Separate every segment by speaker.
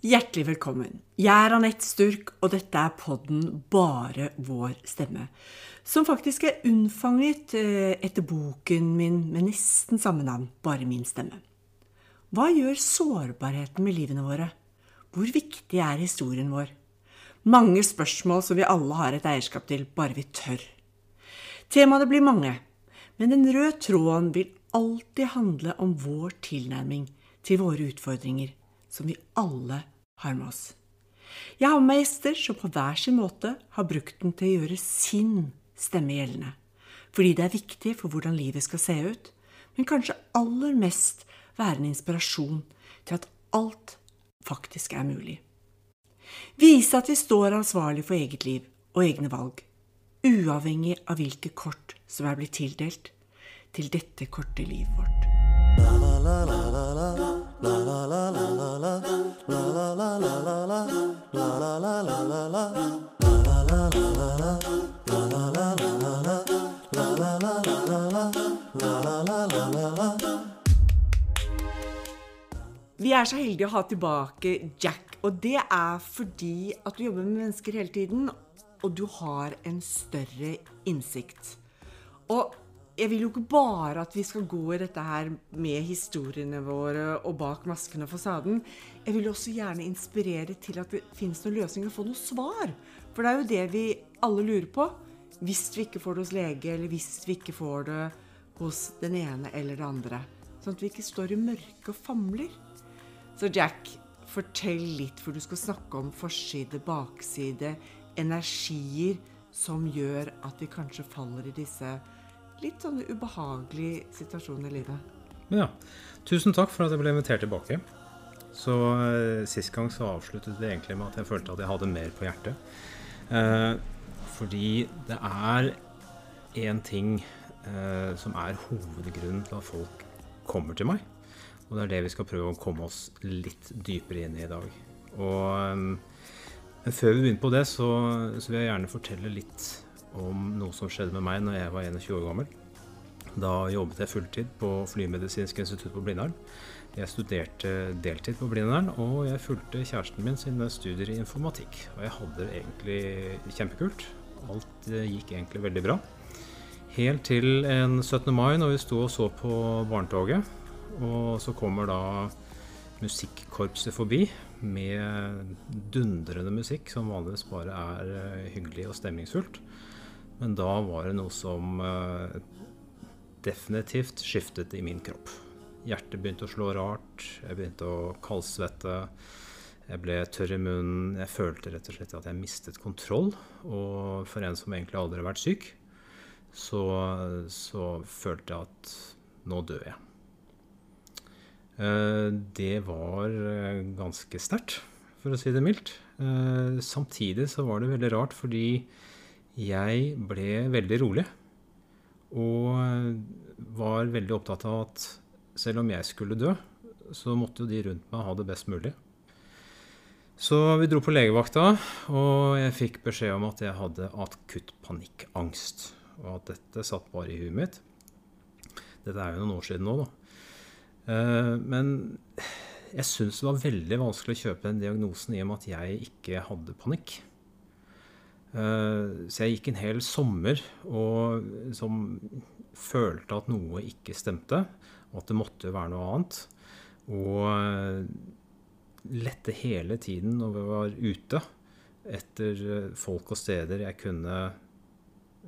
Speaker 1: Hjertelig velkommen. Jeg er Anette Sturk, og dette er podden Bare vår stemme. Som faktisk er unnfanget eh, etter boken min med nesten samme navn, Bare min stemme. Hva gjør sårbarheten med livene våre? Hvor viktig er historien vår? Mange spørsmål som vi alle har et eierskap til, bare vi tør. Temaene blir mange, men den røde tråden vil alltid handle om vår tilnærming til våre utfordringer, som vi alle har med oss. Jeg har med meg gjester som på hver sin måte har brukt den til å gjøre sin stemme gjeldende. Fordi det er viktig for hvordan livet skal se ut, men kanskje aller mest være en inspirasjon til at alt faktisk er mulig. Vise at vi står ansvarlig for eget liv og egne valg, uavhengig av hvilke kort som er blitt tildelt til dette korte livet vårt. Vi er så heldige å ha tilbake Jack, og det er fordi at du jobber med mennesker hele tiden, og du har en større innsikt. Og jeg vil jo ikke bare at vi skal gå i dette her med historiene våre og bak masken og fasaden. Jeg vil også gjerne inspirere til at det finnes noen løsninger og få noen svar. For det er jo det vi alle lurer på. Hvis vi ikke får det hos lege, eller hvis vi ikke får det hos den ene eller det andre. Sånn at vi ikke står i mørket og famler. Så Jack, fortell litt, for du skal snakke om forside, bakside, energier som gjør at vi kanskje faller i disse litt sånne ubehagelige situasjon i livet.
Speaker 2: Ja. Tusen takk for at jeg ble invitert tilbake. Så eh, Sist gang så avsluttet det egentlig med at jeg følte at jeg hadde mer på hjertet. Eh, fordi det er én ting eh, som er hovedgrunnen til at folk kommer til meg. Og det er det vi skal prøve å komme oss litt dypere inn i i dag. Og, eh, men før vi begynner på det, så, så vil jeg gjerne fortelle litt om noe som skjedde med meg når jeg var 21 år gammel. Da jobbet jeg fulltid på Flymedisinsk institutt på Blindern. Jeg studerte deltid på Blindern, og jeg fulgte kjæresten min sine studier i informatikk. Og jeg hadde det egentlig kjempekult. Alt eh, gikk egentlig veldig bra. Helt til en 17. mai når vi sto og så på barnetoget. Og så kommer da musikkorpset forbi med dundrende musikk, som vanligvis bare er eh, hyggelig og stemningsfullt. Men da var det noe som eh, definitivt skiftet i min kropp. Hjertet begynte å slå rart, jeg begynte å kaldsvette. Jeg ble tørr i munnen. Jeg følte rett og slett at jeg mistet kontroll. Og for en som egentlig aldri har vært syk, så, så følte jeg at nå dør jeg. Eh, Det var eh, ganske sterkt, for å si det mildt. Samtidig så var det veldig rart, fordi jeg ble veldig rolig. Og var veldig opptatt av at selv om jeg skulle dø, så måtte jo de rundt meg ha det best mulig. Så vi dro på legevakta, og jeg fikk beskjed om at jeg hadde akutt panikkangst. Og at dette satt bare i huet mitt. Dette er jo noen år siden nå, da. Eh, Men jeg syns det var veldig vanskelig å kjøpe den diagnosen i og med at jeg ikke hadde panikk. Eh, Så jeg gikk en hel sommer og som følte at noe ikke stemte, og at det måtte være noe annet. Og eh, lette hele tiden når vi var ute etter eh, folk og steder jeg kunne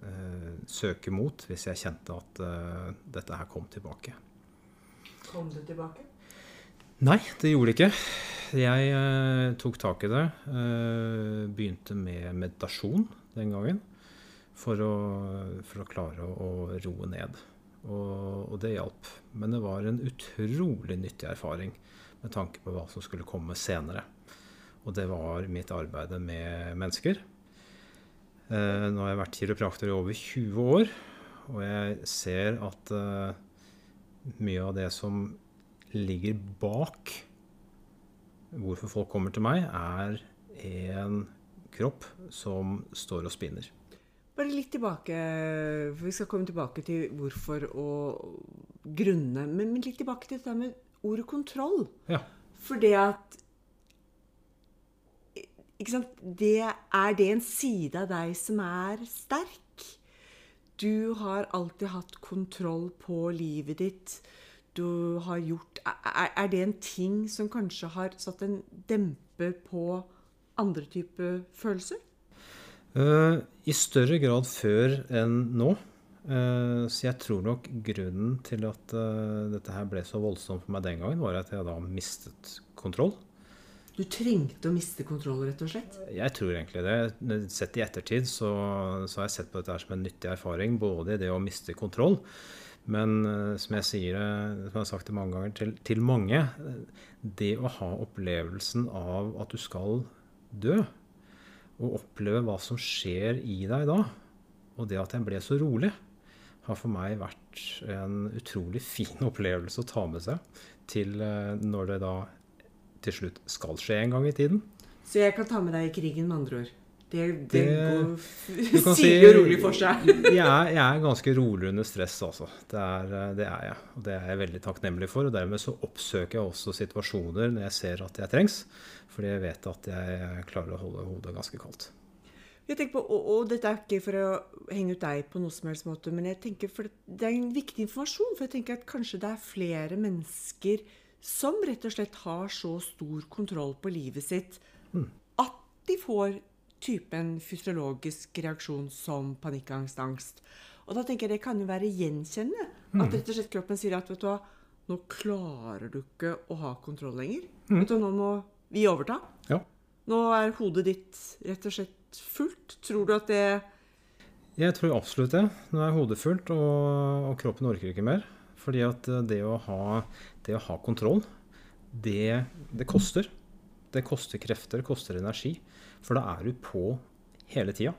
Speaker 2: eh, søke mot hvis jeg kjente at eh, dette her kom tilbake.
Speaker 1: Kom du tilbake?
Speaker 2: Nei, det gjorde det ikke. Jeg eh, tok tak i det. Eh, begynte med meditasjon den gangen. For å, for å klare å, roe ned. Og, og det hjalp. Men det var en utrolig nyttig erfaring med tanke på hva som skulle komme senere. Og det var mitt arbeid med mennesker. Eh, nå har jeg vært kiropraktor i over 20 år, og jeg ser at mye av det som ligger bak hvorfor folk kommer til meg, er en kropp som står og spinner.
Speaker 1: Bare litt tilbake, for vi skal komme tilbake til hvorfor og grunnene. Men, men litt tilbake til dette med ordet kontroll.
Speaker 2: Ja.
Speaker 1: For det at ikke sant? Det, er det en side av deg som er sterk? Du har alltid hatt kontroll på livet ditt. Du har gjort Er, er det en ting som kanskje har satt en demper på andre typer følelser?
Speaker 2: Uh, I større grad før enn nå. Uh, så jeg tror nok grunnen til at uh, dette her ble så voldsomt for meg den gangen, var at jeg da mistet kontroll.
Speaker 1: Du trengte å miste kontroll, rett og slett?
Speaker 2: Jeg tror egentlig det. Sett i ettertid så, så har jeg sett på dette som en nyttig erfaring. Både i det å miste kontroll, men uh, som jeg sier, som jeg har sagt det mange ganger til, til mange Det å ha opplevelsen av at du skal dø, og oppleve hva som skjer i deg da, og det at jeg ble så rolig, har for meg vært en utrolig fin opplevelse å ta med seg til når det da til slutt skal skje en gang i tiden.
Speaker 1: Så jeg kan ta med deg i krigen, med andre ord? Det, det, det går, sier jo rolig for seg.
Speaker 2: jeg, er, jeg, er, ganske rolig under stress, altså. Det er, det er, jeg. Og det er jeg veldig takknemlig for. Og dermed så oppsøker jeg også situasjoner når jeg ser at jeg trengs. Fordi jeg vet at jeg klarer å holde hodet ganske kaldt.
Speaker 1: Jeg tenker på, og, og, dette er ikke for å henge ut deg på noe som helst måte, men jeg tenker for det er en viktig informasjon. For jeg tenker at kanskje det er flere mennesker som rett og slett har så stor kontroll på livet sitt mm. at de får typen fysiologisk reaksjon som panikkangst, angst. Og da tenker jeg det kan jo være gjenkjennende. Mm. At rett og slett kroppen sier at vet du hva, nå klarer du ikke å ha kontroll lenger. Mm. Vet du, nå må vi overta.
Speaker 2: Ja.
Speaker 1: Nå er hodet ditt rett og slett fullt. Tror du at det
Speaker 2: Jeg tror absolutt det. Nå er hodet fullt, og, og kroppen orker ikke mer. Fordi at eh, det å ha, det å ha kontroll, det, det, koster. Det koster krefter, det koster energi. For da er du på hele tida.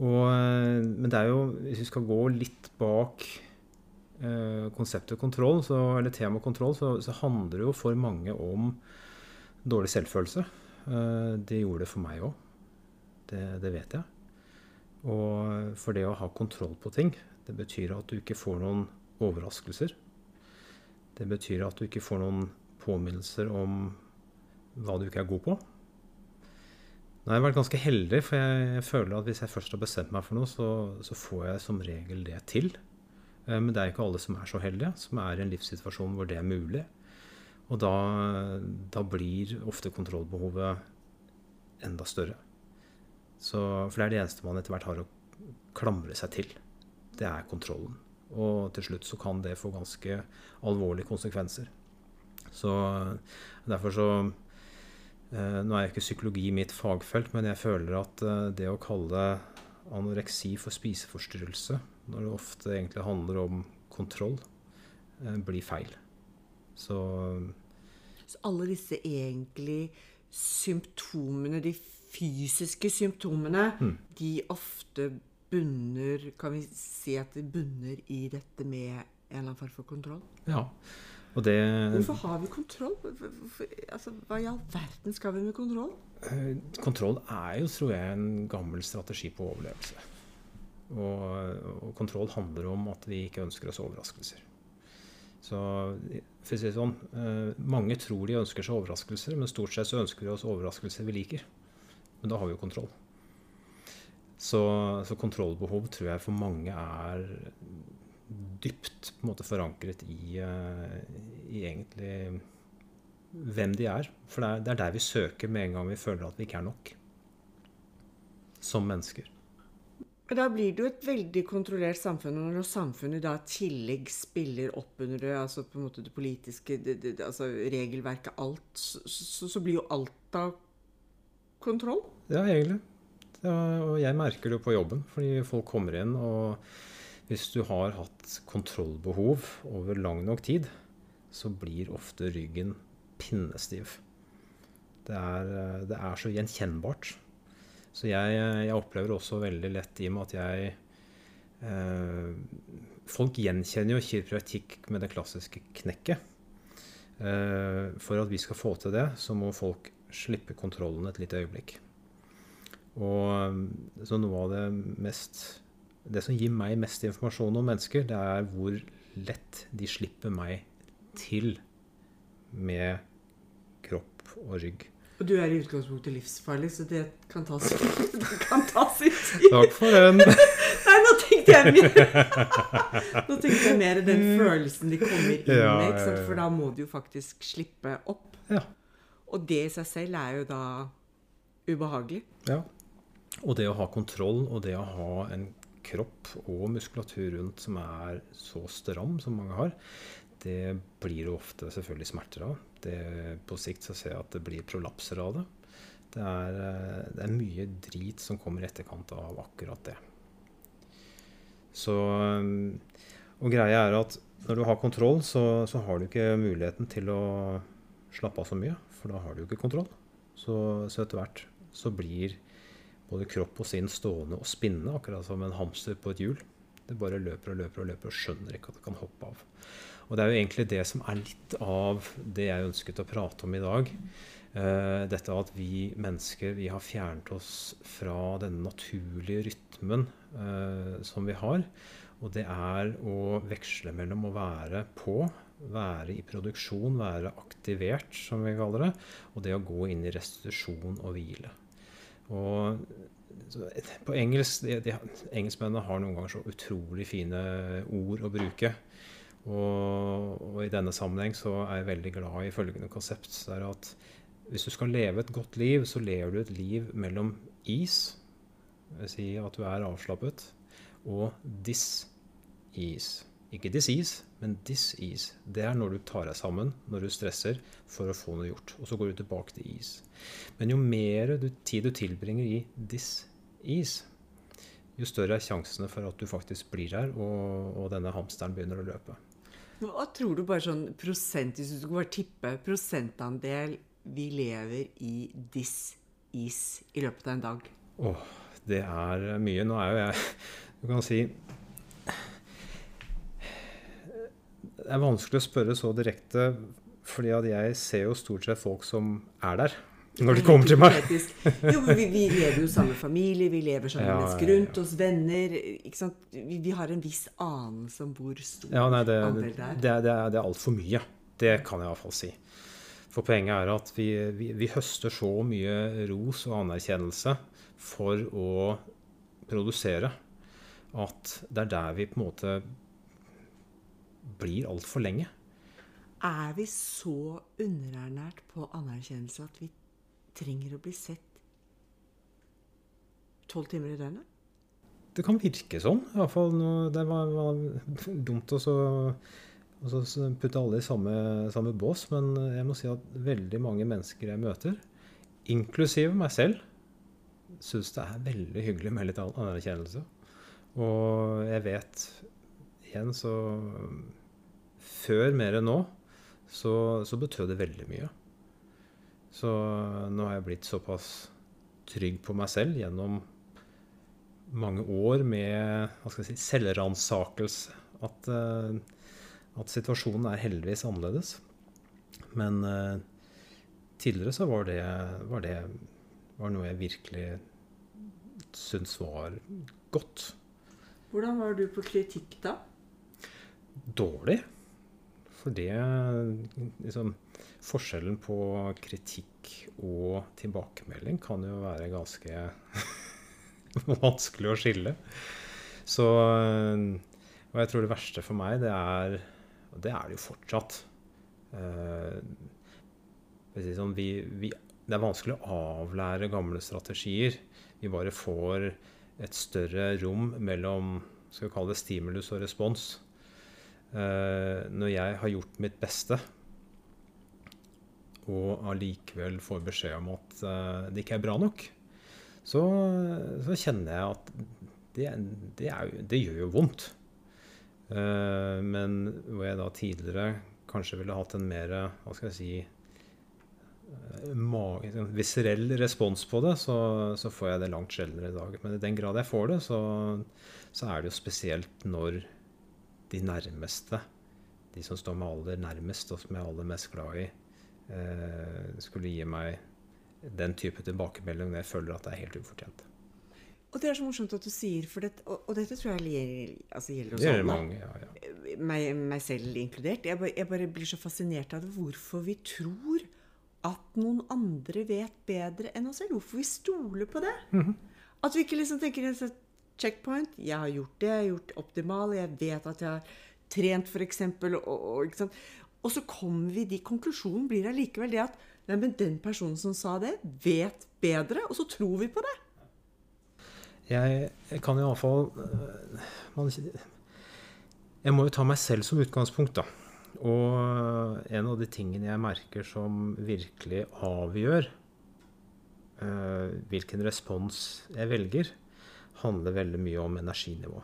Speaker 2: Eh, men det er jo, hvis vi skal gå litt bak eh, konseptet kontroll, så, eller tema kontroll, så, så, handler det jo for mange om dårlig selvfølelse. Eh, det gjorde det for meg òg. Det, det vet jeg. Og for det å ha kontroll på ting, det betyr at du ikke får noen overraskelser. Det betyr at du ikke får noen påminnelser om hva du ikke er god på. Nå har jeg vært ganske heldig, for jeg, jeg føler at hvis jeg først har bestemt meg for noe, så, så, får jeg som regel det til. Eh, men det er ikke alle som er så heldige, som er i en livssituasjon hvor det er mulig. Og da, da blir ofte kontrollbehovet enda større. Så, for det er det eneste man etter hvert har å klamre seg til. Det er kontrollen. Og til slutt så kan det få ganske alvorlige konsekvenser. Så derfor så Nå er ikke psykologi mitt fagfelt, men jeg føler at eh, det å kalle anoreksi for spiseforstyrrelse, når det ofte egentlig handler om kontroll, eh, blir feil. Så,
Speaker 1: så alle disse egentlig symptomene, de fysiske symptomene, mm. de ofte bunner Kan vi si at de bunner i dette med en eller annen form for kontroll?
Speaker 2: Ja. Det
Speaker 1: Hvorfor har vi kontroll? Hvorfor, altså, hva i all verden skal vi med kontroll?
Speaker 2: Eh, kontroll er jo, tror jeg, en gammel strategi på overlevelse. Og, og kontroll handler om at vi ikke ønsker oss overraskelser. Så for å si det sånn, eh, Mange tror de ønsker seg overraskelser, men stort sett så ønsker vi oss overraskelser vi liker. Men da har vi jo kontroll. Så, så, kontrollbehov tror jeg for mange er dypt på en måte forankret i, uh, i egentlig hvem de er. For det er, det er, der vi søker med en gang vi føler at vi ikke er nok. Som mennesker.
Speaker 1: Da blir det jo et veldig kontrollert samfunn. Og når samfunnet da i tillegg spiller opp under det, altså på en måte det politiske, det, det, altså regelverket, alt, så, så blir jo alt av kontroll.
Speaker 2: Ja, egentlig. Og jeg merker det jo på jobben, fordi folk kommer inn, og hvis du har hatt kontrollbehov over lang nok tid, så blir ofte ryggen pinnestiv. Det er, det er så gjenkjennbart. Så jeg, jeg, opplever også veldig lett i og med at jeg eh, Folk gjenkjenner jo kiropraktikk med det klassiske knekket. Eh, for at vi skal få til det, så må folk slippe kontrollen et lite øyeblikk. Og um, så noe av det mest Det som gir meg mest informasjon om mennesker, det er hvor lett de slipper meg til med kropp og rygg.
Speaker 1: Og du er i utgangspunktet livsfarlig, så det kan ta, sin tid.
Speaker 2: Takk for den.
Speaker 1: Nei, nå tenkte jeg mer Nå tenkte jeg mer den følelsen de kommer inn
Speaker 2: Ja,
Speaker 1: med. For da må du jo faktisk slippe opp.
Speaker 2: Ja.
Speaker 1: Og det i seg selv er jo da ubehagelig.
Speaker 2: ja. Og det å ha kontroll, og det å ha en kropp og muskulatur rundt som er så stram som mange har, det blir det ofte selvfølgelig smerter av. Det, på sikt så ser jeg at det blir prolapser av det. Det er, eh, det er mye drit som kommer i etterkant av akkurat det. Så eh, Og greia er at når du har kontroll, så, så har du ikke muligheten til å slappe av så mye. For da har du jo ikke kontroll. Så, så etter hvert så blir både kropp og sinn stående og spinne, akkurat som en hamster på et hjul. Det bare løper og løper og løper og skjønner ikke at det kan hoppe av. Og det er jo egentlig det som er litt av det jeg ønsket å prate om i dag. Uh, dette at vi mennesker vi har fjernet oss fra denne naturlige rytmen uh, som vi har. Og det er å veksle mellom å være på, være i produksjon, være aktivert, som vi kaller det, og det å gå inn i restitusjon og hvile. Og så, på engelsk de, de, Engelskmennene har noen ganger så utrolig fine ord å bruke. Og, og i denne sammenheng så er jeg veldig glad i følgende konsept. Det er at hvis du skal leve et godt liv, så lever du et liv mellom is, dvs. si at du er avslappet, og dis-ease. Ikke disease, men dis-ease. Det er når du tar deg sammen, når du stresser, for å få noe gjort. Og så går du tilbake til is. Men jo mer du, tid du tilbringer i dis-ease, jo større er sjansene for at du faktisk blir der, og, og denne hamsteren begynner å løpe.
Speaker 1: Hva tror du bare sånn prosent, hvis du skulle bare tippe prosentandel vi lever i dis-is i løpet av en dag?
Speaker 2: Åh, det er mye. Nå er jo jeg Du kan si Det er vanskelig å spørre så direkte, fordi at jeg ser jo stort sett folk som er der når de kommer til meg.
Speaker 1: Jo, vi, vi lever jo samme familie, vi lever sammen
Speaker 2: Ja,
Speaker 1: mennesker rundt oss, venner. Ikke sant? Vi, vi har en viss anelse om hvor stor
Speaker 2: Ja, nei, det,
Speaker 1: andel
Speaker 2: det,
Speaker 1: det er.
Speaker 2: det, det er, det er altfor mye. Det kan jeg iallfall si. For poenget er at vi, vi, vi høster så mye ros og anerkjennelse for å produsere at det er der vi på en måte blir altfor lenge.
Speaker 1: Er vi så underernært på anerkjennelse at vi trenger å bli sett tolv timer i døgnet?
Speaker 2: Det kan virke sånn. i hvert fall Det var, var dumt å putte alle i samme, samme bås, men jeg må si at veldig mange mennesker jeg møter, inklusive meg selv, syns det er veldig hyggelig med litt anerkjennelse. Og jeg vet igjen så Før mer enn nå så, så betød det veldig mye. Så nå har jeg blitt såpass trygg på meg selv gjennom mange år med hva skal jeg si, selvransakelse at, eh, at situasjonen er heldigvis annerledes. Men eh, tidligere så var det, var det var noe jeg virkelig syntes var godt.
Speaker 1: Hvordan var du på kritikk da?
Speaker 2: Dårlig. For det liksom, Forskjellen på kritikk og tilbakemelding kan jo være ganske vanskelig å skille. Så Og jeg tror det verste for meg, det er Og det er det jo fortsatt. eh, sånn, vi, vi, det er vanskelig å avlære gamle strategier. Vi bare får et større rom mellom skal vi kalle det stimulus og respons. Eh, når jeg har gjort mitt beste, og allikevel får beskjed om at eh, det ikke er bra nok, så, så kjenner jeg at det, det, er, det gjør jo vondt. Eh, men hvor jeg da tidligere kanskje ville hatt en mer hva skal jeg si, eh, ma- sånn respons på det, så, så får jeg det langt sjeldnere i dag. Men i den grad jeg får det, så, så er det jo spesielt når de nærmeste, de som står meg aller nærmest, og som jeg er aller mest glad i, eh, skulle gi meg den type tilbakemelding når jeg føler at det er helt ufortjent.
Speaker 1: Og det er så morsomt at du sier, for det, og, og dette tror jeg gjelder, altså gjelder oss alle.
Speaker 2: mange, ja, ja.
Speaker 1: meg, meg selv inkludert. Jeg bare, jeg bare blir så fascinert av det, hvorfor vi tror at noen andre vet bedre enn oss selv. Hvorfor vi stoler på det.
Speaker 2: Mhm.
Speaker 1: At vi ikke liksom tenker en sånn checkpoint. Jeg har gjort det, jeg har gjort det optimale, jeg vet at jeg har trent, f.eks. Og, og, og så kommer vi de Konklusjonen blir allikevel det at nei, men den personen som sa det, vet bedre, og så tror vi på det.
Speaker 2: Jeg, kan iallfall Jeg må jo ta meg selv som utgangspunkt, da. Og en av de tingene jeg merker som virkelig avgjør eh, hvilken respons jeg velger, handler veldig mye om energinivå.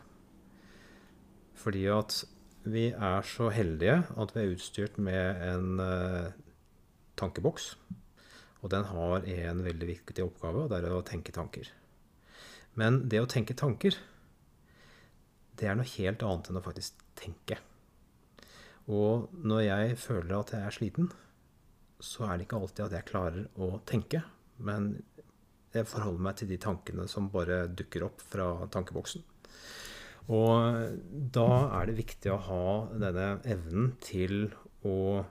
Speaker 2: Fordi at vi er så heldige at vi er utstyrt med en eh, tankeboks. Og den har en veldig viktig oppgave, og det er å tenke tanker. Men det å tenke tanker, det er noe helt annet enn å faktisk tenke. Og når jeg føler at jeg er sliten, så er det ikke alltid at jeg klarer å tenke. Men jeg forholder meg til de tankene som bare dukker opp fra tankeboksen. Og da er det viktig å ha denne evnen til å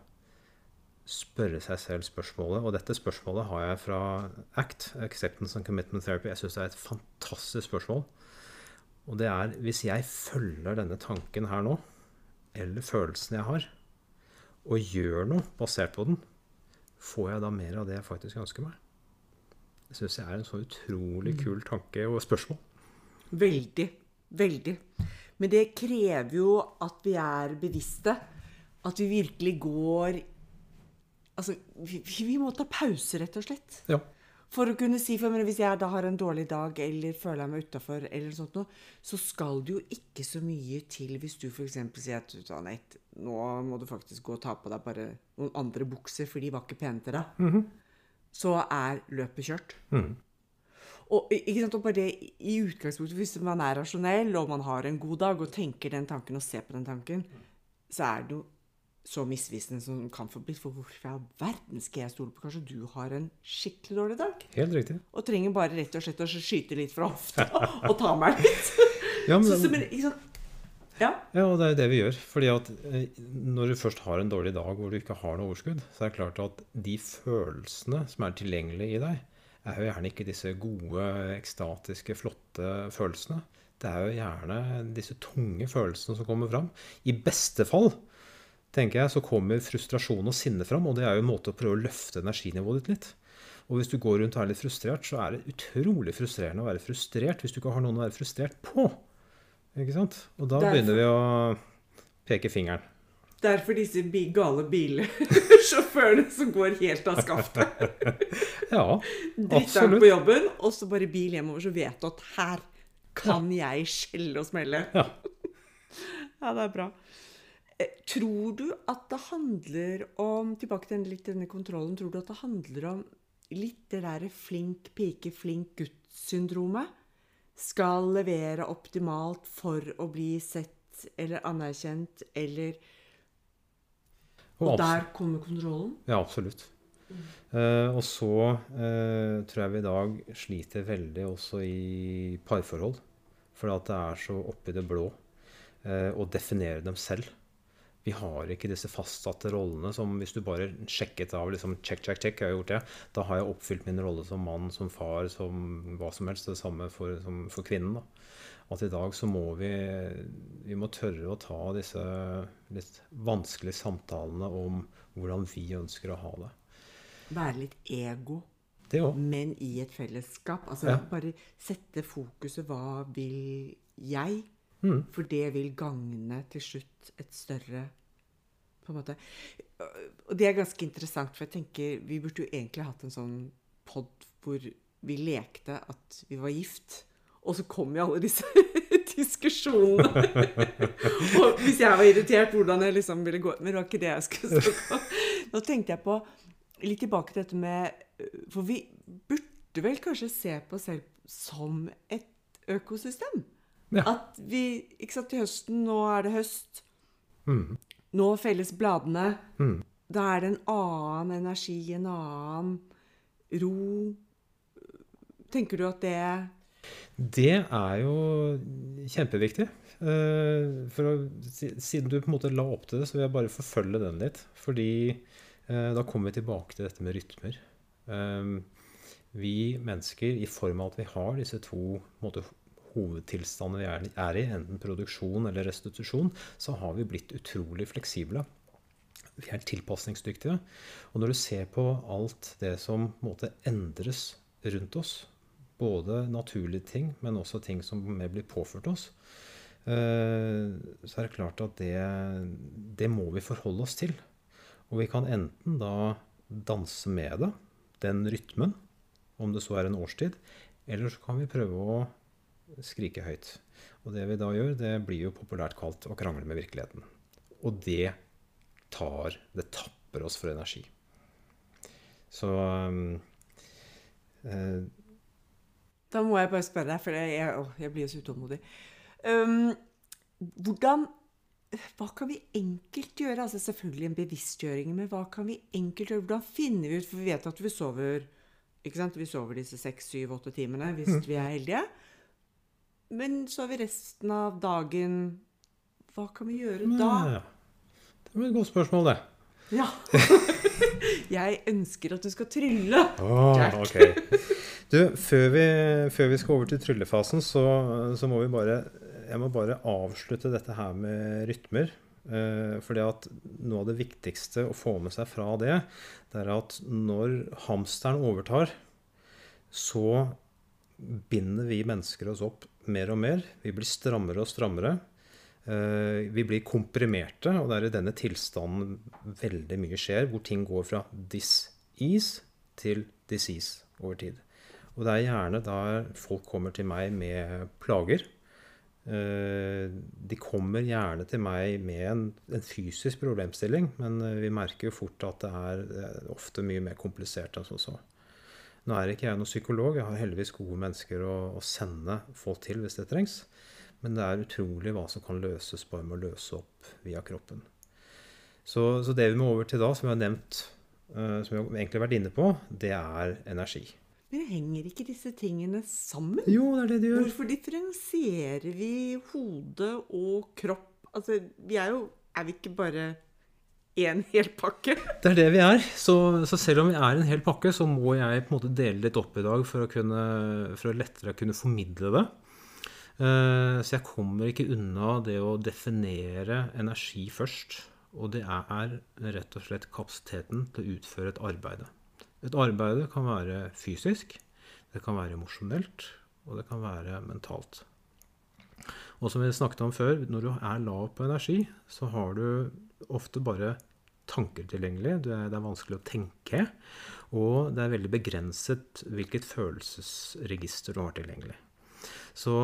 Speaker 2: spørre seg selv spørsmålet. Og dette spørsmålet har jeg fra ACT, Acceptance and Commitment Therapy. Jeg syns det er et fantastisk spørsmål. Og det er hvis jeg følger denne tanken her nå, eller følelsen jeg har, og gjør noe basert på den, får jeg da mer av det jeg faktisk ønsker meg? Det syns jeg er en så utrolig kul tanke og spørsmål.
Speaker 1: Veldig. Veldig. Men det krever jo at vi er bevisste. At vi virkelig går Altså, vi, vi må ta pause, rett og slett.
Speaker 2: Ja.
Speaker 1: For å kunne si, for meg, Hvis jeg da har en dårlig dag eller føler jeg meg utafor, så skal det jo ikke så mye til hvis du f.eks. sier at Anette, nå må du faktisk gå og ta på deg bare noen andre bukser, for de var ikke pene til deg. Så er løpet kjørt. Og, ikke sant, og bare det, i utgangspunktet, Hvis man er rasjonell og man har en god dag og tenker den tanken og ser på den tanken, så er det jo så misvisende som det kan få blitt. For hvorfor i all verden skal jeg stole på Kanskje du har en skikkelig dårlig dag?
Speaker 2: Helt riktig.
Speaker 1: Og trenger bare rett og slett å skyte litt fra hofta og ta meg litt.
Speaker 2: Ja, men,
Speaker 1: Så, så, men? Ja.
Speaker 2: ja, og det er jo det vi gjør. Fordi at eh, når du først har en dårlig dag hvor du ikke har noe overskudd, så er det klart at de følelsene som er tilgjengelige i deg, er jo gjerne ikke disse gode, ekstatiske, flotte følelsene. Det er jo gjerne disse tunge følelsene som kommer fram. I beste fall tenker jeg, så kommer frustrasjon og sinne fram, og det er jo en måte å prøve å løfte energinivået ditt litt. Og hvis du går rundt og er litt frustrert, så er det utrolig frustrerende å være frustrert hvis du ikke har noen å være frustrert på. Ikke sant? Og da
Speaker 1: Derfor-
Speaker 2: begynner vi å peke fingeren.
Speaker 1: Derfor disse gale bilsjåførene som går helt av skaftet.
Speaker 2: Ja, absolutt.
Speaker 1: Drittdag på jobben, og så bare bil hjemover, så vet du at her kan jeg skjelle og smelle.
Speaker 2: Ja.
Speaker 1: Ja, det er bra. Eh, Tror du at det handler om Tilbake til litt denne kontrollen. Tror du at det handler om litt det derre flink pike, flink gutt-syndromet? Skal levere optimalt for å bli sett eller anerkjent, eller
Speaker 2: Og
Speaker 1: Og der kommer kontrollen?
Speaker 2: Ja, absolutt. Uh, og så uh, tror jeg vi i dag sliter veldig også i parforhold. For at det er så oppi det blå uh, å definere dem selv. Vi har ikke disse fastsatte rollene som hvis du bare sjekket av liksom check, check, check, jeg har gjort det, da har jeg oppfylt min rolle som mann, som far, som hva som helst. Det samme for, som for kvinnen. da. At i dag så må vi, vi må tørre å ta disse litt vanskelige samtalene om hvordan vi ønsker å ha det.
Speaker 1: Være litt ego,
Speaker 2: Det
Speaker 1: men i et fellesskap. Altså
Speaker 2: Ja.
Speaker 1: bare sette fokuset Hva vil jeg?
Speaker 2: Mm.
Speaker 1: For det vil gagne til slutt et større på en måte. Og det er ganske interessant, for jeg tenker vi burde jo egentlig hatt en sånn pod hvor vi lekte at vi var gift. Og så kom jo alle disse diskusjonene. og hvis jeg var irritert, hvordan jeg liksom ville gå Men det var ikke det jeg skulle snakke om. Nå tenkte jeg på litt tilbake til dette med For vi burde vel kanskje se på oss selv som et økosystem?
Speaker 2: Ja.
Speaker 1: At vi Ikke sant, til høsten Nå er det høst.
Speaker 2: Mm.
Speaker 1: Nå felles bladene.
Speaker 2: Mm.
Speaker 1: Da er det en annen energi, en annen ro. Tenker du at det
Speaker 2: Det er jo kjempeviktig. Eh, For å, siden du på en måte la opp til det, så vil jeg bare forfølge den litt. Fordi Eh, da kommer vi tilbake til dette med rytmer. Eh, vi mennesker, i form av at vi har disse to måte, hovedtilstandene vi er, i, enten produksjon eller restitusjon, så har vi blitt utrolig fleksible. Vi er tilpasningsdyktige. Og når du ser på alt det som måte, endres rundt oss, både naturlige ting, men også ting som blir påført oss, Eh, så er det klart at det, det må vi forholde oss til. Og vi kan enten da danse med det, den rytmen, om det så er en årstid, eller så kan vi prøve å skrike høyt. Og det vi da gjør, det blir jo populært kalt å krangle med virkeligheten. Og det tar Det tapper oss for energi. Så
Speaker 1: øh, Da må jeg bare spørre deg, for jeg, å, jeg blir så utålmodig. Um, hvordan hva kan vi enkelt gjøre? Altså Selvfølgelig en bevisstgjøring, men hva kan vi enkelt gjøre? Hvordan finner vi ut For vi vet at vi sover ikke sant? Vi sover disse seks, syv, åtte timene hvis vi er heldige. Men så har vi resten av dagen Hva kan vi gjøre da? Ja,
Speaker 2: det var et godt spørsmål, det.
Speaker 1: Ja. jeg ønsker at du skal trylle.
Speaker 2: Oh, okay. Du, før vi, før vi, skal over til tryllefasen, så, så må vi bare jeg må bare avslutte dette her med rytmer. Eh, fordi at noe av det viktigste å få med seg fra det, det er at når hamsteren overtar, så binder vi mennesker oss opp mer og mer. Vi blir strammere og strammere. Eh, vi blir komprimerte, og det er i denne tilstanden veldig mye skjer, hvor ting går fra dis-ease til disease over tid. Og det er gjerne der folk kommer til meg med plager Eh, de kommer gjerne til meg med en, en, fysisk problemstilling, men eh, vi merker jo fort at det er ofte mye mer komplisert enn som så. Nå er ikke jeg noen psykolog, jeg har heldigvis gode mennesker å, å, sende folk til hvis det trengs. Men det er utrolig hva som kan løses bare med å løse opp via kroppen. Så, så det vi må over til da, som vi har nevnt, uh, som vi egentlig har vært inne på, det er energi.
Speaker 1: Men henger ikke disse tingene sammen?
Speaker 2: Jo, det er det de gjør.
Speaker 1: Hvorfor differensierer vi hode og kropp? Altså, vi er jo Er vi ikke bare én hel pakke?
Speaker 2: Det er det vi er. Så, så, selv om vi er en hel pakke, så må jeg på en måte dele litt opp i dag for å, kunne, for å lettere kunne formidle det. Uh, så jeg kommer ikke unna det å definere energi først. Og det er rett og slett kapasiteten til å utføre et arbeid. Et arbeid kan være fysisk, det kan være emosjonelt, og det kan være mentalt. Og som vi snakket om før, når du er lav på energi, så har du ofte bare tanker tilgjengelig. Det er vanskelig å tenke. Og det er veldig begrenset hvilket følelsesregister du har tilgjengelig. Så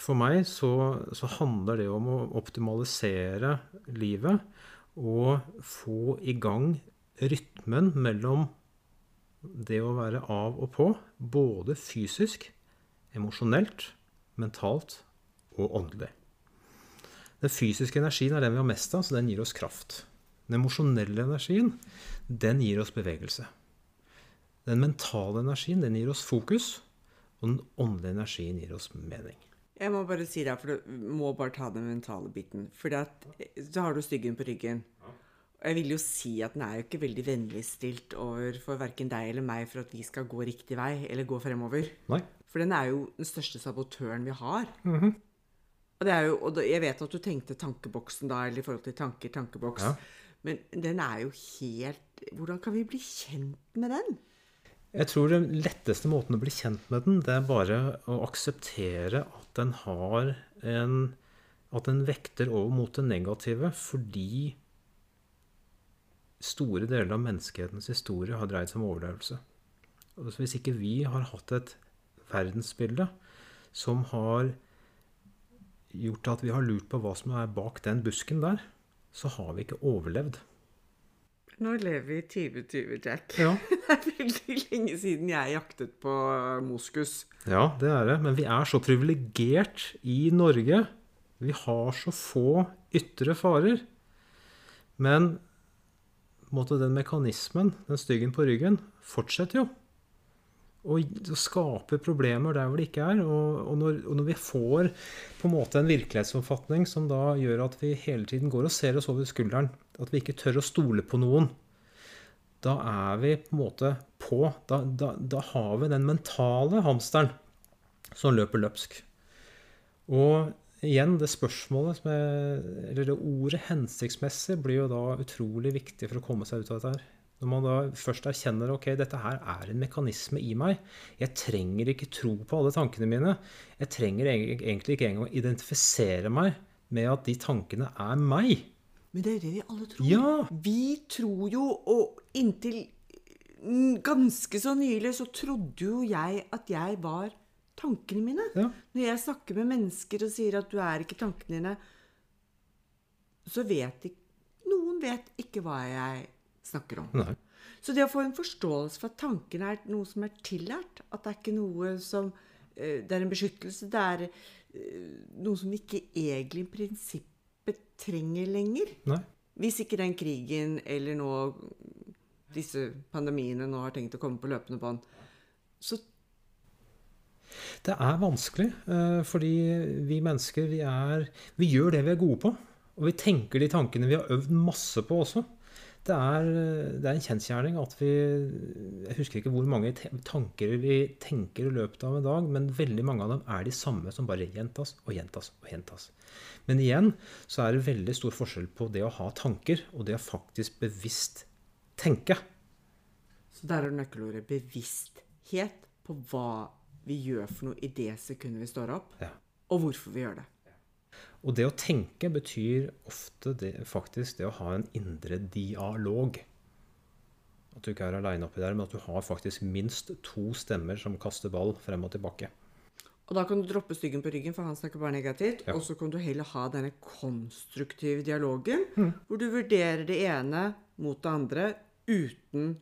Speaker 2: for meg så, så handler det om å optimalisere livet og få i gang rytmen mellom det å være av og på, både fysisk, emosjonelt, mentalt og åndelig. Den fysiske energien er den vi har mest av, så den gir oss kraft. Den emosjonelle energien, den gir oss bevegelse. Den mentale energien, den gir oss fokus. Og den åndelige energien gir oss mening.
Speaker 1: Jeg må bare si det, for du må bare ta den mentale biten. For så har du styggen på ryggen. Og jeg vil jo si at den er jo ikke veldig vennligstilt overfor verken deg eller meg for at vi skal gå riktig vei eller gå fremover.
Speaker 2: Nei.
Speaker 1: For den er jo den største sabotøren vi har.
Speaker 2: Mm -hmm.
Speaker 1: Og, det er jo, og jeg vet at du tenkte tankeboksen da, eller i forhold til tanker, tankeboks. Ja. Men den er jo helt Hvordan kan vi bli kjent med den?
Speaker 2: Jeg tror den letteste måten å bli kjent med den, det er bare å akseptere at den har en At den vekter over mot det negative fordi store deler av menneskehetens historie har dreid seg om overlevelse. Og hvis ikke vi har hatt et verdensbilde som har gjort at vi har lurt på hva som er bak den busken der, så har vi ikke overlevd.
Speaker 1: Nå lever vi i 2020, Jack.
Speaker 2: Ja.
Speaker 1: Det er veldig lenge siden jeg jaktet på moskus.
Speaker 2: Ja, det er det. Men vi er så privilegert i Norge. Vi har så få ytre farer. Men måtte, den mekanismen, den styggen på ryggen, fortsetter jo. Og skaper problemer der hvor det ikke er. Og, og, når, og, når, vi får på en måte en virkelighetsoppfatning som da gjør at vi hele tiden går og ser oss over skulderen, at vi ikke tør å stole på noen, da er vi på en måte på. Da, da, da har vi den mentale hamsteren som løper løpsk. Og igjen, det spørsmålet er, Eller det ordet 'hensiktsmessig' blir jo da utrolig viktig for å komme seg ut av dette her. Når man da først erkjenner ok, dette her er en mekanisme i meg. Jeg trenger ikke tro på alle tankene mine. Jeg trenger egentlig ikke engang identifisere meg med at de tankene er meg.
Speaker 1: Men det er det vi alle tror.
Speaker 2: Ja.
Speaker 1: Vi tror jo, og inntil ganske så nylig så trodde jo jeg at jeg var tankene mine.
Speaker 2: Ja.
Speaker 1: Når jeg snakker med mennesker og sier at du er ikke tankene dine, så vet ikke Noen vet ikke hva jeg snakker om.
Speaker 2: Nei.
Speaker 1: Så det å få en forståelse for at tankene er noe som er tillært, at det er ikke noe som eh, Det er en beskyttelse, det er eh, noe som vi ikke egentlig i prinsippet trenger lenger.
Speaker 2: Nei.
Speaker 1: Hvis ikke den krigen eller nå disse pandemiene nå har tenkt å komme på løpende bånd, så
Speaker 2: Det er vanskelig, eh, fordi vi mennesker vi, er, vi gjør det vi er gode på. Og vi tenker de tankene vi har øvd masse på også. Det er, det er en kjensgjerning at vi Jeg husker ikke hvor mange tanker vi tenker i løpet av en dag, men veldig mange av dem er de samme som bare gjentas og gjentas og gjentas. Men igjen så er det veldig stor forskjell på det å ha tanker og det å faktisk bevisst tenke.
Speaker 1: Så der er nøkkelordet bevissthet på hva vi gjør for noe i det sekundet vi står opp,
Speaker 2: Ja.
Speaker 1: og hvorfor vi gjør det.
Speaker 2: Og det å tenke betyr ofte det, faktisk det å ha en indre dialog. At du ikke er aleine oppi der, men at du har faktisk minst to stemmer som kaster ball frem og tilbake.
Speaker 1: Og da kan du droppe styggen på ryggen, for han snakker bare negativt.
Speaker 2: Ja.
Speaker 1: Og så kan du heller ha denne konstruktive dialogen, hvor du vurderer det ene mot det andre uten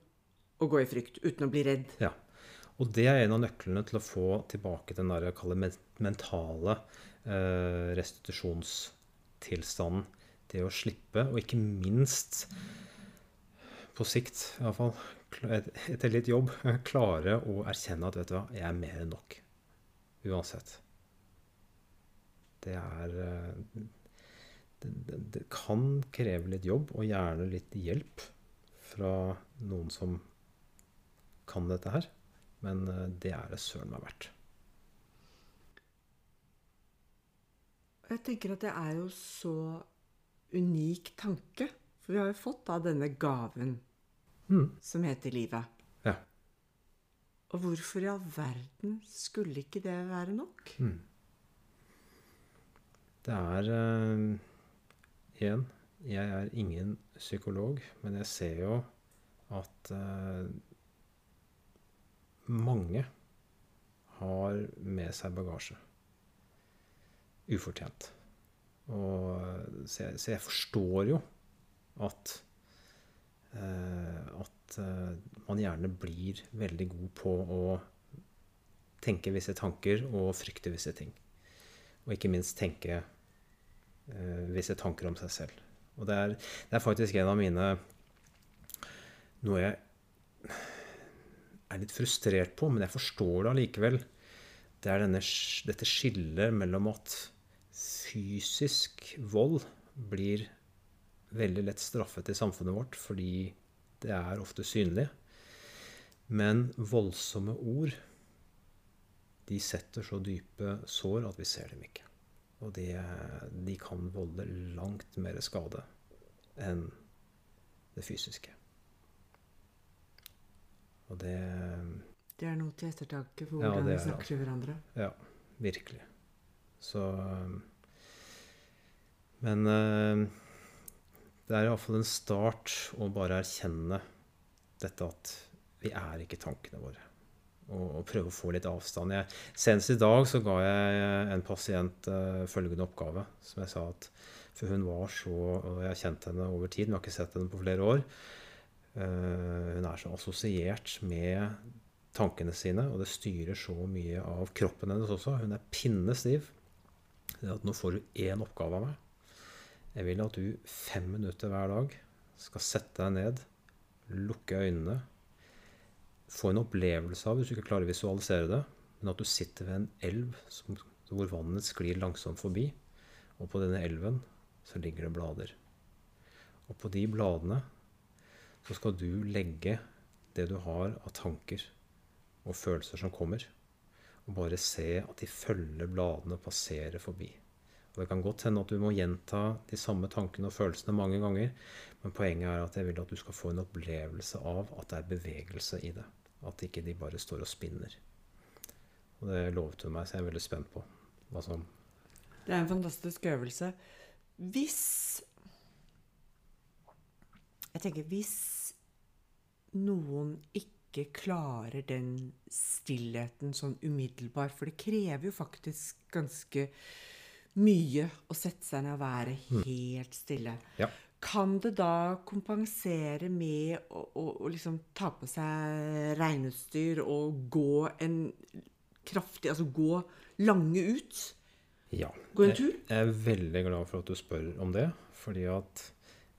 Speaker 1: å gå i frykt, uten å bli redd.
Speaker 2: Ja. Og det er en av nøklene til å få tilbake den der, jeg kaller mentale restitusjonstilstanden. Det å slippe, og ikke minst på sikt iallfall, etter litt jobb, klare å erkjenne at vet du hva, jeg er mer enn nok. Uansett. Det er eh, det, det, det kan kreve litt jobb, og gjerne litt hjelp fra noen som kan dette her. Men eh, det er det søren meg verdt.
Speaker 1: Og Jeg tenker at det er jo så unik tanke. For vi har jo fått da denne gaven som heter livet.
Speaker 2: Ja.
Speaker 1: Og hvorfor i all verden skulle ikke det være nok?
Speaker 2: Det er uh, Igjen, jeg er ingen psykolog, men jeg ser jo at uh, mange har med seg bagasje. Ufortjent. Og, så, jeg, så jeg forstår jo at eh, at eh, man gjerne blir veldig god på å tenke visse tanker og frykte visse ting. Og ikke minst tenke eh, visse tanker om seg selv. Og det er, det er faktisk en av mine Noe jeg er litt frustrert på, men jeg forstår det allikevel. Det er denne, dette skillet mellom at fysisk vold blir veldig lett straffet i samfunnet vårt fordi det er ofte synlig. Men voldsomme ord de setter så dype sår at vi ser dem ikke. Og de, de kan volde langt mer skade enn det fysiske. Og det
Speaker 1: Det er noe til ettertanke for hvordan
Speaker 2: ja,
Speaker 1: vi
Speaker 2: er
Speaker 1: snakker til hverandre.
Speaker 2: Ja, virkelig. Så Men eh, det er iallfall en start å bare erkjenne dette at vi er ikke tankene våre. Og, og prøve å få litt avstand. Jeg, senest i dag så ga jeg en pasient uh, følgende oppgave. Som jeg sa at For hun var så Og jeg har kjent henne over tid, men jeg har ikke sett henne på flere år. Uh, hun er så assosiert med tankene sine, og det styrer så mye av kroppen hennes også. Hun er pinnestiv. Det er nå får du én oppgave av meg. Jeg vil at du fem minutter hver dag skal sette deg ned, lukke øynene, få en opplevelse av, hvis du ikke klarer å visualisere det, men at du sitter ved en elv som, hvor vannet sklir langsomt forbi, og på denne elven så ligger det blader. Og på de bladene så skal du legge det du har av tanker og følelser som kommer, og bare se at de følger bladene og passerer forbi. Og Det kan godt hende at du må gjenta de samme tankene og følelsene mange ganger, men poenget er at jeg vil at du skal få en opplevelse av at det er bevegelse i det. At ikke de bare står og spinner. Og det lovet hun meg, så jeg er veldig spent på hva som
Speaker 1: Det er en fantastisk øvelse. Hvis Jeg tenker hvis noen ikke klarer den stillheten sånn umiddelbar. for det krever jo faktisk ganske mye å sette seg ned og være helt stille.
Speaker 2: Ja.
Speaker 1: Kan det da kompensere med å, å, å liksom ta på seg regnestyr og gå en kraftig Altså gå lange ut?
Speaker 2: Ja.
Speaker 1: Gå en tur?
Speaker 2: Jeg er veldig glad for at du spør om det. Fordi at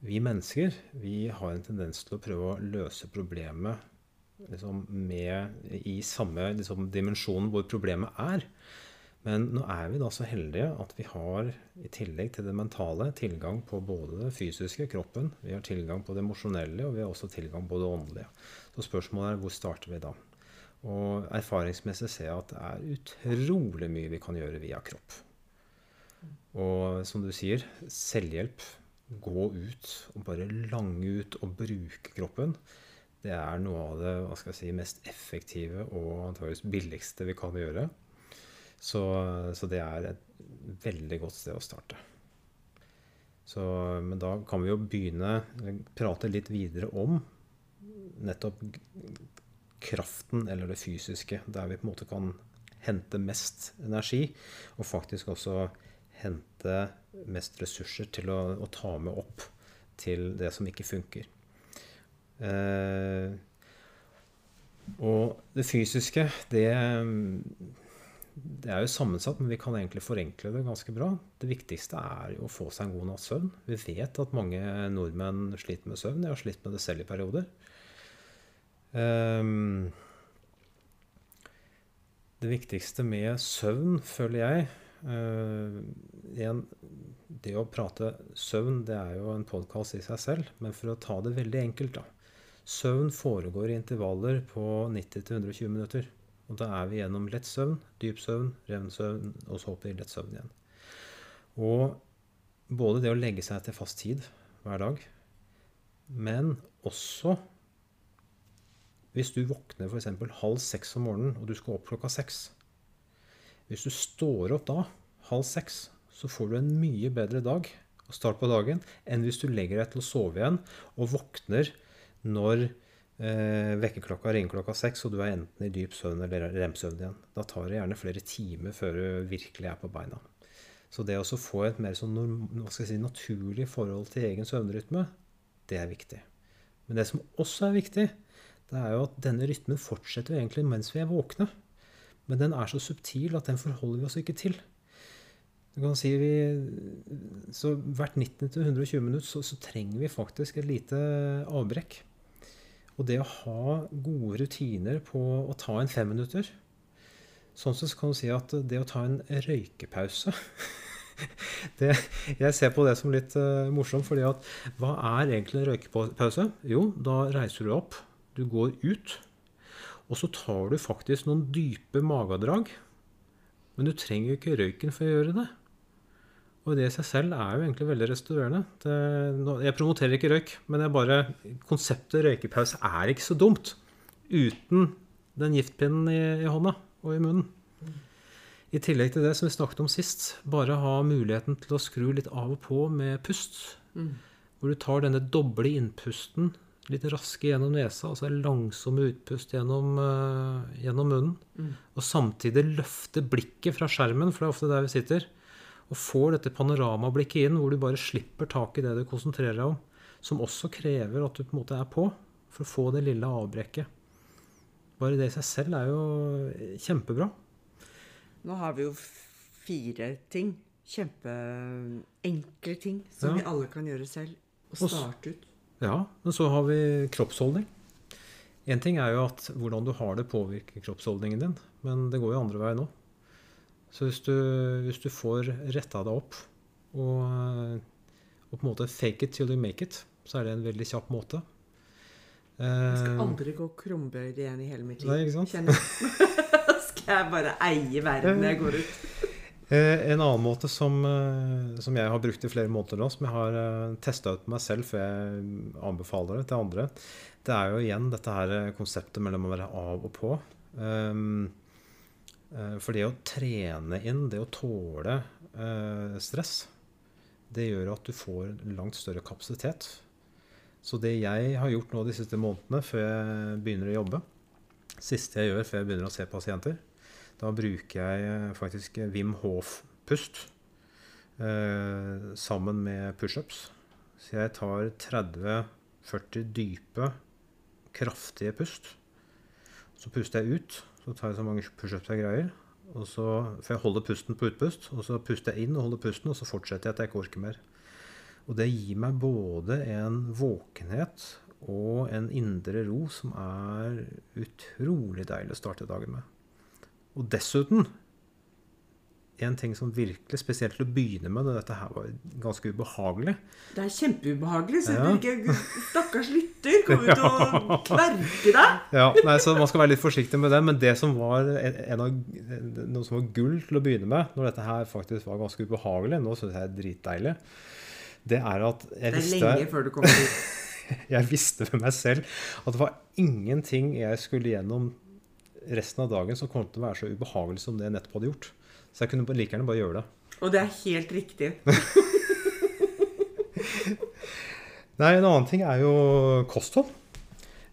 Speaker 2: vi mennesker vi har en tendens til å prøve å løse problemet liksom med, i samme liksom, dimensjon hvor problemet er. Men nå er vi da så heldige at vi har, i tillegg til det mentale, tilgang på både det fysiske, kroppen, vi har tilgang på det emosjonelle, og vi har også tilgang på det åndelige. Så spørsmålet er hvor starter vi da? Og erfaringsmessig ser jeg at det er utrolig mye vi kan gjøre via kropp. Og som du sier, selvhjelp. Gå ut og bare lange ut og bruke kroppen. Det er noe av det hva skal jeg si, mest effektive og antageligvis billigste vi kan gjøre. Så, så det er et veldig godt sted å starte. Så, men da kan vi jo begynne prate litt videre om nettopp kraften eller det fysiske, der vi på en måte kan hente mest energi, og faktisk også hente mest ressurser til å, å ta med opp til det som ikke funker. Eh, og det fysiske, det, det er jo sammensatt, men vi kan egentlig forenkle det ganske bra. Det viktigste er jo å få seg en god natts søvn. Vi vet at mange nordmenn sliter med søvn. Jeg har slitt med det selv i perioder. Ehm, det viktigste med søvn, føler jeg Uh, igjen, Det å prate søvn det er jo en podkast i seg selv, men for å ta det veldig enkelt, da. Søvn foregår i intervaller på 90-120 minutter. Og da er vi gjennom lett søvn, dyp søvn, revnsøvn, og så opp i lett søvn igjen. Og både det å legge seg til fast tid hver dag, men også hvis du våkner f.eks. halv seks om morgenen, og du skal opp klokka seks Hvis du står opp da, halv seks, så får du en mye bedre dag og start på dagen enn hvis du legger deg til å sove igjen og våkner når eh, vekkerklokka ringer klokka seks, og du er enten i dyp søvn eller remsøvn igjen. Da tar det gjerne flere timer før du virkelig er på beina. Så det å få et mer sånn si, naturlig forhold til egen søvnrytme, det er viktig. Men det som også er viktig, det er jo at denne rytmen fortsetter egentlig mens vi er våkne. Men den er så subtil at den forholder vi oss ikke til. Du kan si vi, så Hvert 90-120 minutter så, så trenger vi faktisk et lite avbrekk. Og det å ha gode rutiner på å ta en femminutter Sånn sett kan du si at det å ta en røykepause det, Jeg ser på det som litt uh, morsomt, fordi at hva er egentlig en røykepause? Jo, da reiser du opp, du går ut, og så tar du faktisk noen dype magedrag. Men du trenger jo ikke røyken for å gjøre det. Og det i seg selv er jo egentlig veldig restaurerende. Det, jeg promoterer ikke røyk, men bare, konseptet røykepause er ikke så dumt uten den giftpinnen i, i hånda og i munnen. I tillegg til det som vi snakket om sist, bare ha muligheten til å skru litt av og på med pust. Hvor du tar denne doble innpusten litt raske gjennom nesa, altså langsomme utpust gjennom, uh, gjennom munnen. Og samtidig løfte blikket fra skjermen, for det er ofte der vi sitter, og får dette panoramablikket inn, hvor du bare slipper tak i det du konsentrerer deg om, som også krever at du på en måte er på, for å få det lille avbrekket. Bare det i seg selv er jo kjempebra.
Speaker 1: Nå har vi jo fire ting. Kjempeenkle ting som
Speaker 2: Ja.
Speaker 1: vi alle kan gjøre selv. Og starte ut.
Speaker 2: Ja, men så har vi kroppsholdning. Én ting er jo at hvordan du har det, påvirker kroppsholdningen din, men det går jo andre veien òg. Så hvis du, hvis du får retta deg opp og, og på en måte fake it till you make it, så er det en veldig kjapp måte.
Speaker 1: Jeg skal
Speaker 2: Eh,
Speaker 1: aldri gå krumbøyd igjen i hele mitt liv.
Speaker 2: Nei, ikke sant?
Speaker 1: Skal jeg bare eie verden når jeg går ut.
Speaker 2: Eh, En annen måte som, eh, som jeg har brukt i flere måneder nå, som jeg har testa ut på meg selv før jeg anbefaler det til andre, det er jo igjen dette her konseptet mellom å være av og på. Um, for det å trene inn, det å tåle eh, stress, det gjør at du får langt større kapasitet. Så det jeg har gjort nå de siste månedene før jeg begynner å jobbe, siste jeg gjør før jeg begynner å se pasienter, da bruker jeg eh, faktisk Wim Hof-pust eh, sammen med pushups. Så jeg tar 30-40 dype, kraftige pust. Så puster jeg ut. Så tar jeg så mange pushups jeg greier. Og så, for jeg holder pusten på utpust, og så puster jeg inn og holder pusten, og så fortsetter jeg til jeg ikke orker mer. Og det gir meg både en våkenhet og en indre ro som er utrolig deilig å starte dagen med. Og dessuten en ting som virkelig, spesielt til å begynne med, da dette her var ganske ubehagelig
Speaker 1: Det er kjempeubehagelig, så
Speaker 2: Ja.
Speaker 1: du ikke Stakkars lytter kommer til å kverke deg.
Speaker 2: Ja, nei, så Man skal være litt forsiktig med det, men det som var en en av, noe som var gull til å begynne med, når dette her faktisk var ganske ubehagelig, nå syns jeg det er dritdeilig, det er at jeg
Speaker 1: Det er lenge før du kommer dit.
Speaker 2: jeg visste ved meg selv at det var ingenting jeg skulle gjennom resten av dagen som kom til å være så ubehagelig som det jeg nettopp hadde gjort. Så jeg kunne like gjerne bare gjøre det.
Speaker 1: Og det er helt riktig.
Speaker 2: Nei, en annen ting er jo kosthold.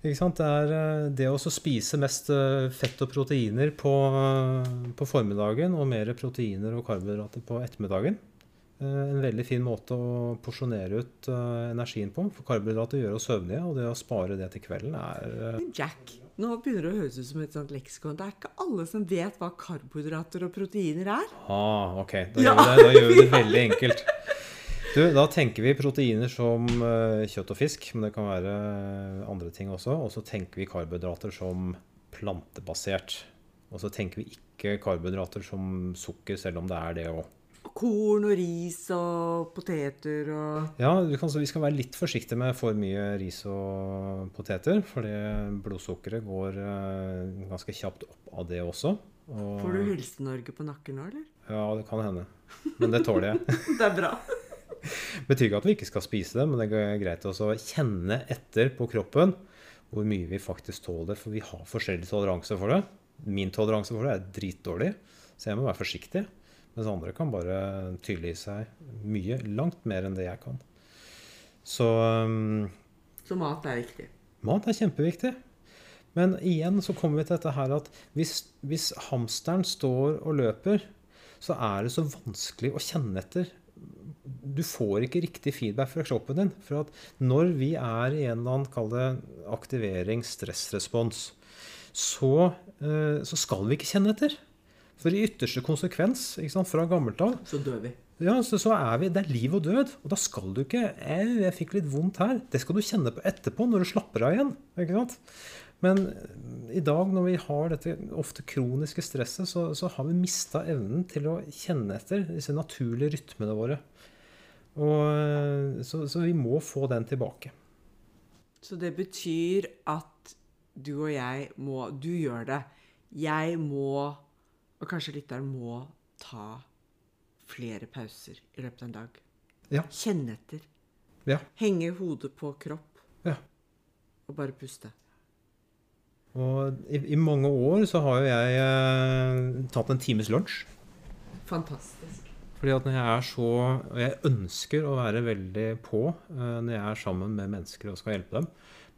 Speaker 2: Ikke sant? Det er eh, det å spise mest eh, fett og proteiner på, eh, på formiddagen og mer proteiner og karbohydrater på ettermiddagen. Eh, En veldig fin måte å porsjonere ut eh, energien på. For karbohydrater gjør oss søvnige, og det å spare det til kvelden er eh,
Speaker 1: Jack, nå begynner det å høres ut som et sånt leksikon. Det er ikke alle som vet hva karbohydrater og proteiner er.
Speaker 2: Ah, ok. Da,
Speaker 1: Ja.
Speaker 2: gjør vi det, da gjør vi det veldig enkelt. Du, da tenker vi proteiner som kjøtt og fisk, men det kan være andre ting også. Og så tenker vi karbohydrater som plantebasert. Og så tenker vi ikke karbohydrater som sukker, selv om det er det òg.
Speaker 1: Korn og ris og poteter og
Speaker 2: Ja, du kan, vi skal være litt forsiktige med for mye ris og poteter, Fordi blodsukkeret går eh, ganske kjapt opp av det også. Og,
Speaker 1: Får du Helse-Norge på nakken nå, eller?
Speaker 2: Ja, det kan hende. Men det tåler jeg.
Speaker 1: Det er bra.
Speaker 2: betyr ikke at vi ikke skal spise det, men det er greit også å kjenne etter på kroppen hvor mye vi faktisk tåler, for vi har forskjellig toleranse for det. Min toleranse for det er dritdårlig, så jeg må være forsiktig. Mens andre kan bare tyle i seg mye, langt mer enn det jeg kan. Så um,
Speaker 1: Så mat er viktig.
Speaker 2: mat er kjempeviktig. Men igjen så kommer vi til dette her at hvis, hvis hamsteren står og løper, så er det så vanskelig å kjenne etter du får ikke riktig feedback fra kroppen din. For at når vi er i en eller annen, kall det aktivering, stressrespons, så, eh, så skal vi ikke kjenne etter. For i ytterste konsekvens, fra gammelt av,
Speaker 1: Så dør vi.
Speaker 2: ja, så, så er vi, det er liv og død. Og da skal du ikke jeg, jeg fikk litt vondt her. Det skal du kjenne på etterpå, når du slapper av igjen. ikke sant? Men i dag, når vi har dette ofte kroniske stresset, så, så har vi mista evnen til å kjenne etter disse naturlige rytmene våre. Og, eh, så, så vi må få den tilbake.
Speaker 1: Så det betyr at du og jeg må Du gjør det. Jeg må, og kanskje lytteren må, ta flere pauser i løpet av en dag.
Speaker 2: Ja.
Speaker 1: Kjenne etter.
Speaker 2: Ja.
Speaker 1: Henge hodet på kropp
Speaker 2: ja.
Speaker 1: og bare puste.
Speaker 2: Og i, i mange år så har jo jeg eh, tatt en times lunsj.
Speaker 1: Fantastisk.
Speaker 2: Fordi at når jeg er så Og jeg ønsker å være veldig på eh, når jeg er sammen med mennesker og skal hjelpe dem,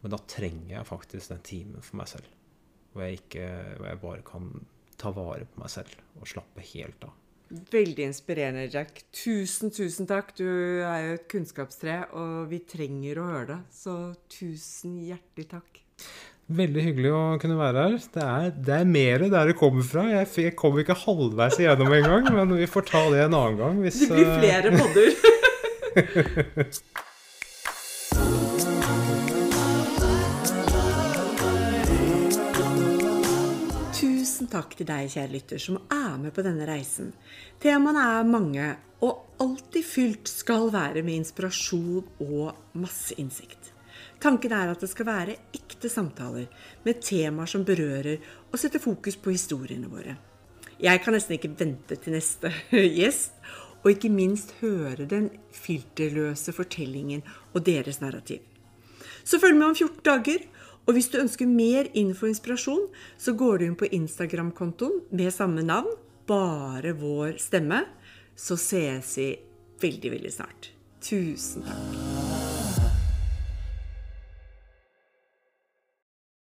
Speaker 2: men da trenger jeg faktisk den timen for meg selv. Hvor jeg, ikke, hvor jeg bare kan ta vare på meg selv og slappe helt av.
Speaker 1: Veldig inspirerende, Jack. Tusen, tusen takk. Du er jo et kunnskapstre, og vi trenger å høre det. Så tusen hjertelig takk.
Speaker 2: Veldig hyggelig å kunne være her. Det er, det er mer der det kommer fra. Jeg, jeg kom ikke halvveis igjennom engang, men vi får ta det en annen gang. Hvis,
Speaker 1: Det blir
Speaker 2: eh,
Speaker 1: flere podder. takk til deg, kjære lytter, som er med på denne reisen. Temaene er mange, og alltid fylt skal være med inspirasjon og masse innsikt. Tanken er at det skal være ekte samtaler med temaer som berører og setter fokus på historiene våre. Jeg kan nesten ikke vente til neste gjest, og ikke minst høre den filterløse fortellingen og deres narrativ. Så følg med om 14 dager. Og hvis du ønsker mer info og inspirasjon, så går du inn på Instagram-kontoen med samme navn, Bare vår stemme. Så ses vi veldig, veldig snart. Tusen takk.